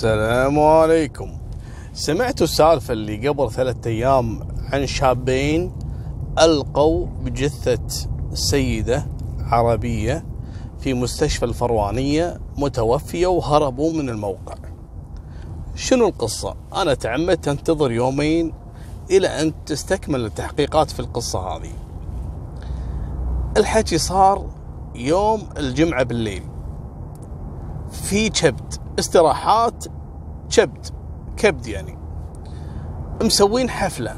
السلام عليكم. سمعتوا السالفة اللي قبل ثلاثة أيام عن شابين ألقوا بجثة سيدة عربية في مستشفى الفروانية متوفية وهربوا من الموقع. شنو القصة؟ أنا تعمدت أنتظر يومين إلى أن تستكمل التحقيقات في القصة هذه. الحكي صار يوم الجمعة بالليل. في كبد استراحات كبد. كبد يعني. مسوين حفلة.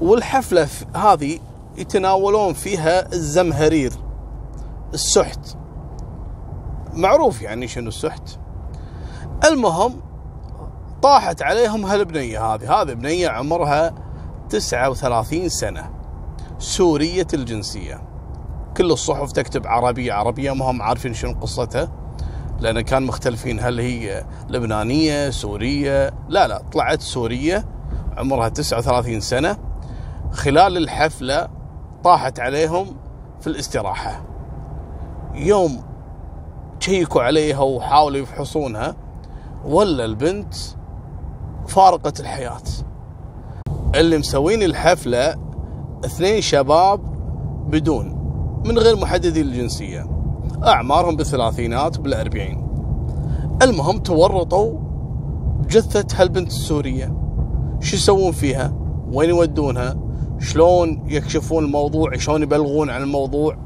والحفلة هذه يتناولون فيها الزمهرير السحت. معروف يعني شنو السحت. المهم طاحت عليهم هالبنية هذه. هذه بنية عمرها 39 سنة. سورية الجنسية. كل الصحف تكتب عربية عربية ما هم عارفين شنو قصتها. لأن كان مختلفين. هل هي لبنانية سورية؟ لا لا طلعت سورية عمرها 39 سنة. خلال الحفلة طاحت عليهم في الاستراحة. يوم شيكوا عليها وحاولوا يفحصونها ولا البنت فارقت الحياة. اللي مسوين الحفلة اثنين شباب بدون من غير محددي الجنسية. أعمارهم بالثلاثينات بالأربعين. المهم تورطوا بجثة هالبنت السورية. شو يسوون فيها؟ وين يودونها؟ شلون يكشفون الموضوع؟ شلون يبلغون عن الموضوع؟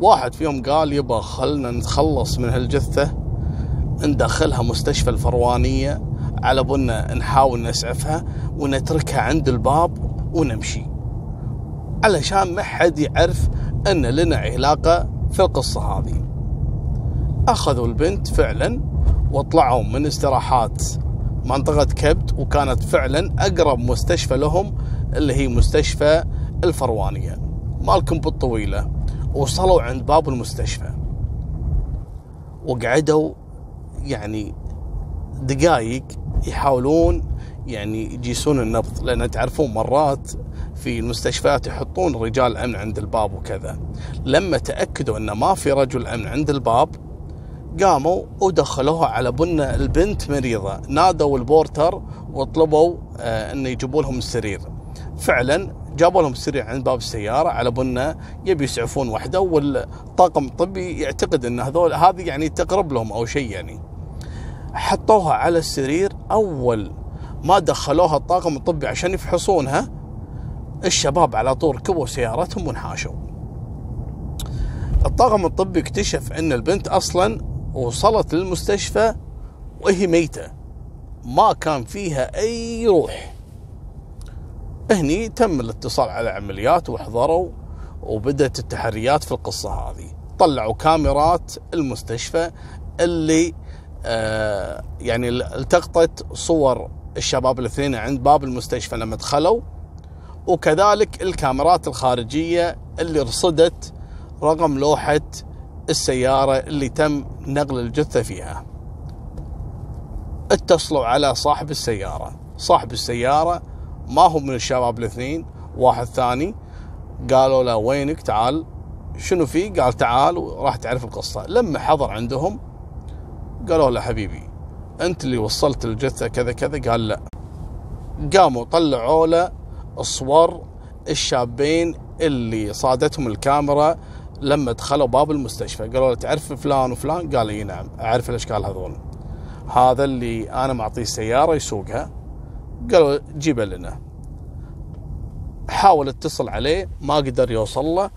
واحد فيهم قال يبا خلنا نتخلص من هالجثة ندخلها مستشفى الفروانية على بنا نحاول نسعفها ونتركها عند الباب ونمشي. علشان ما حد يعرف أن لنا علاقة في القصة هذه. أخذوا البنت فعلا وطلعوا من استراحات منطقة كبد وكانت فعلا أقرب مستشفى لهم اللي هي مستشفى الفروانية. مالكم بالطويلة. وصلوا عند باب المستشفى. وقعدوا يعني دقائق يحاولون يعني يجيسون النبض لأن تعرفون مرات في المستشفيات يحطون رجال أمن عند الباب وكذا. لما تأكدوا أن ما في رجل أمن عند الباب قاموا ودخلوها على بن البنت مريضة. نادوا البورتر وطلبوا آه انه يجيبوا لهم السرير. فعلا جابوا لهم السرير عند باب السيارة على بنا يبي يسعفون وحده والطاقم الطبي يعتقد أن هذول هذه يعني تقرب لهم أو شيء يعني. حطوها على السرير. أول ما دخلوها الطاقم الطبي عشان يفحصونها الشباب على طول ركبوا سيارتهم وانحاشوا. الطاقم الطبي اكتشف إن البنت أصلا وصلت للمستشفى وهي ميتة. ما كان فيها أي روح. هني تم الاتصال على عمليات وحضروا وبدأت التحريات في القصة هذه. طلعوا كاميرات المستشفى اللي آه يعني التقطت صور الشباب الاثنين عند باب المستشفى لما دخلوا. وكذلك الكاميرات الخارجية اللي رصدت رقم لوحة السيارة اللي تم نقل الجثة فيها. اتصلوا على صاحب السيارة. صاحب السيارة ما هو من الشباب الاثنين واحد ثاني. قالوا له وينك؟ تعال. شنو في؟ قال تعال. وراح تعرف القصة. لما حضر عندهم قالوا له حبيبي أنت اللي وصلت الجثة كذا كذا. قال لا. قاموا طلعوا له صور الشابين اللي صادتهم الكاميرا لما دخلوا باب المستشفى. قالوا له تعرف فلان وفلان؟ قال اي نعم أعرف الأشكال هذول. هذا اللي أنا معطيه السياره يسوقها. قالوا جيبه لنا. حاول اتصل عليه ما قدر يوصل له.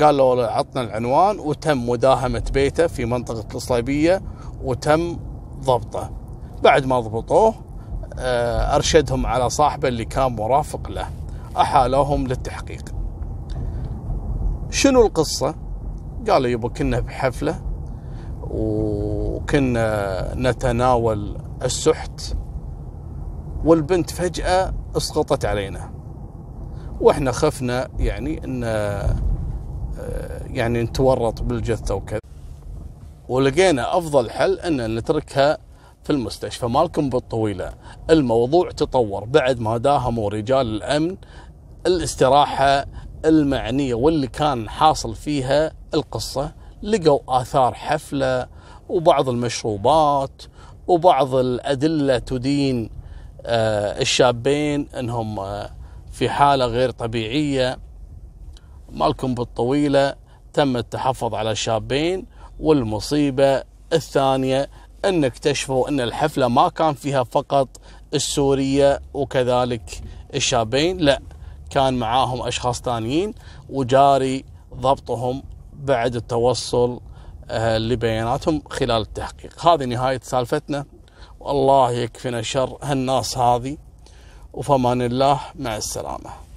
قال له عطنا العنوان وتم مداهمة بيته في منطقة الصليبية وتم ضبطه. بعد ما ضبطوه أرشدهم على صاحبه اللي كان مرافق له. أحالوهم للتحقيق. شنو القصة؟ قالوا يبا كنا بحفلة وكنا نتناول السحت والبنت فجأة اسقطت علينا. وإحنا خفنا يعني إن يعني نتورط بالجثة وكذا. ولقينا أفضل حل إن نتركها في المستشفى مالكم بالطويلة. الموضوع تطور بعد ما داهموا رجال الأمن الاستراحة المعنية واللي كان حاصل فيها القصة. لقوا آثار حفلة وبعض المشروبات وبعض الأدلة تدين آه، الشابين أنهم آه، في حالة غير طبيعية. مالكم بالطويلة تم التحفظ على الشابين والمصيبة الثانية أن اكتشفوا أن الحفلة ما كان فيها فقط السورية وكذلك الشابين لا كان معاهم أشخاص ثانيين وجاري ضبطهم بعد التوصل آه، لبياناتهم خلال التحقيق. هذه نهاية سالفتنا. والله يكفينا شر هالناس هذه. وفمان الله مع السلامة.